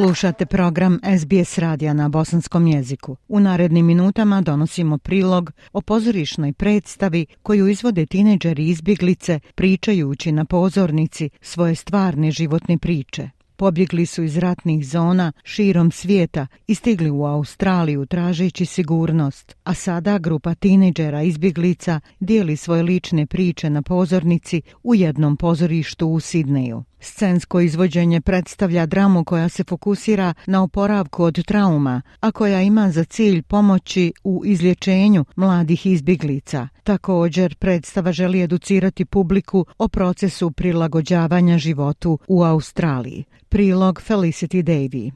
Slušate program SBS radija na bosanskom jeziku. U narednim minutama donosimo prilog o pozorišnoj predstavi koju izvode tineđeri izbjeglice pričajući na pozornici svoje stvarne životne priče. Pobjegli su iz ratnih zona širom svijeta i stigli u Australiju tražeći sigurnost, a sada grupa tineđera izbjeglica dijeli svoje lične priče na pozornici u jednom pozorištu u Sidneju. Scensko izvođenje predstavlja dramu koja se fokusira na oporavku od trauma, a koja ima za cilj pomoći u izlječenju mladih izbjeglica. Također, predstava želi educirati publiku o procesu prilagođavanja životu u Australiji. Prilog Felicity Davy.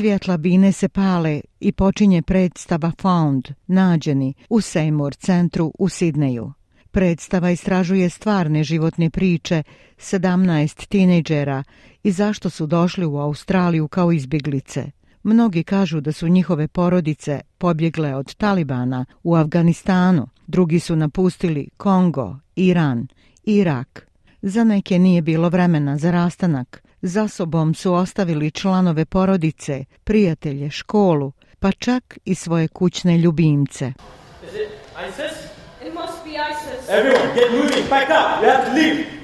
Svjetla bine se pale i počinje predstava Found, nađeni, u Seymour centru u Sidneju. Predstava istražuje stvarne životne priče 17 tinejdžera i zašto su došli u Australiju kao izbjeglice. Mnogi kažu da su njihove porodice pobjegle od Talibana u Afganistanu, drugi su napustili Kongo, Iran, Irak. Za neke nije bilo vremena za rastanak, za sobom su ostavili članove porodice, prijatelje, školu, pa čak i svoje kućne ljubimce.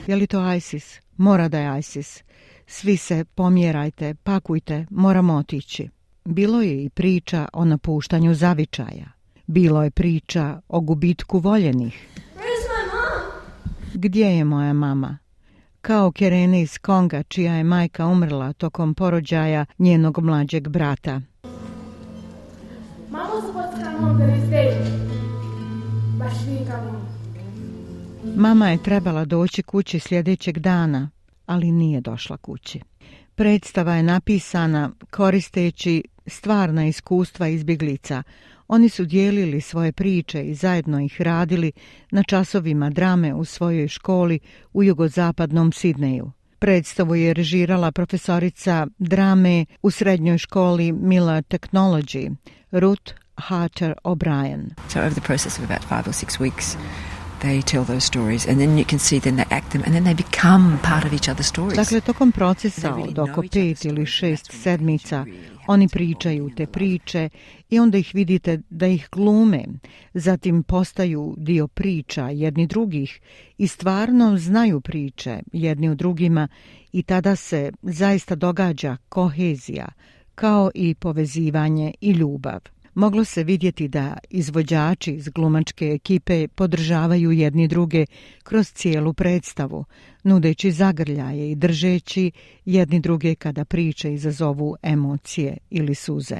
Je li to ISIS? Mora da je ISIS. Svi se pomjerajte, pakujte, moramo otići. Bilo je i priča o napuštanju zavičaja. Bilo je priča o gubitku voljenih. Gdje je moja mama? kao Kerene iz Konga, čija je majka umrla tokom porođaja njenog mlađeg brata. Mama je trebala doći kući sljedećeg dana, ali nije došla kući. Predstava je napisana koristeći stvarna iskustva izbjeglica, oni su dijelili svoje priče i zajedno ih radili na časovima drame u svojoj školi u jugozapadnom Sidneju. Predstavu je režirala profesorica drame u srednjoj školi Miller Technology, Ruth Harter O'Brien. So the process they Dakle, tokom procesa od oko pet ili šest sedmica oni pričaju te priče i onda ih vidite da ih glume, zatim postaju dio priča jedni drugih i stvarno znaju priče jedni u drugima i tada se zaista događa kohezija kao i povezivanje i ljubav moglo se vidjeti da izvođači iz glumačke ekipe podržavaju jedni druge kroz cijelu predstavu, nudeći zagrljaje i držeći jedni druge kada priče izazovu emocije ili suze.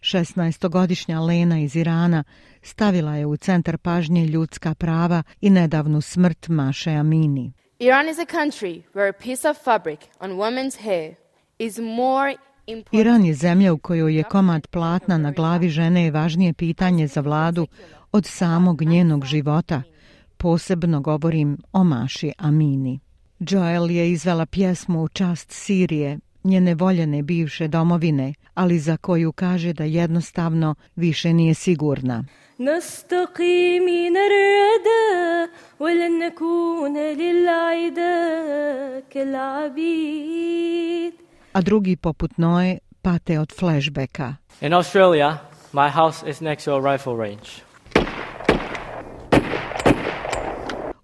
16-godišnja Lena iz Irana stavila je u centar pažnje ljudska prava i nedavnu smrt Maše Amini. Iran is a country where a piece of fabric on Iran je zemlja u kojoj je komad platna na glavi žene je važnije pitanje za vladu od samog njenog života. Posebno govorim o Maši Amini. Joel je izvela pjesmu u čast Sirije, njene voljene bivše domovine, ali za koju kaže da jednostavno više nije sigurna. نستقي ne li ke a drugi poput Noe pate od flashbacka. In Australia, my house is next to a rifle range.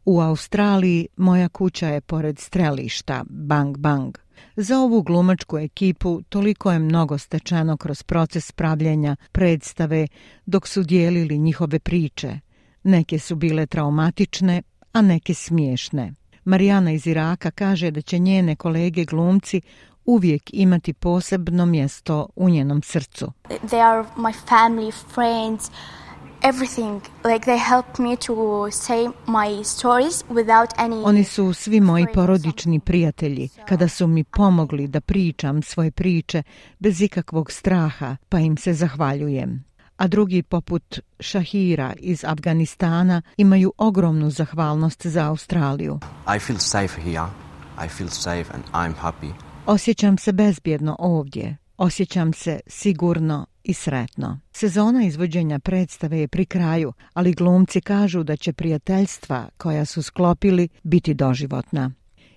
U Australiji moja kuća je pored strelišta, bang bang. Za ovu glumačku ekipu toliko je mnogo stečeno kroz proces pravljenja predstave dok su dijelili njihove priče. Neke su bile traumatične, a neke smiješne. Marijana iz Iraka kaže da će njene kolege glumci uvijek imati posebno mjesto u njenom srcu. They are my family, friends, everything. Like they me to say my stories without any Oni su svi moji porodični prijatelji kada su mi pomogli da pričam svoje priče bez ikakvog straha, pa im se zahvaljujem a drugi poput Shahira iz Afganistana imaju ogromnu zahvalnost za Australiju. I feel safe here. I feel safe and I'm happy. Osjećam se bezbjedno ovdje. Osjećam se sigurno i sretno. Sezona izvođenja predstave je pri kraju, ali glumci kažu da će prijateljstva koja su sklopili biti doživotna.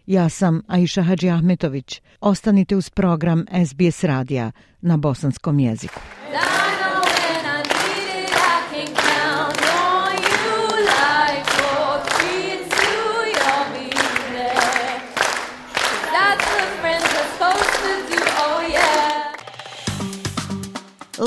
Ja sam Aisha Hadži Ahmetović. Ostanite uz program SBS radija na bosanskom jeziku.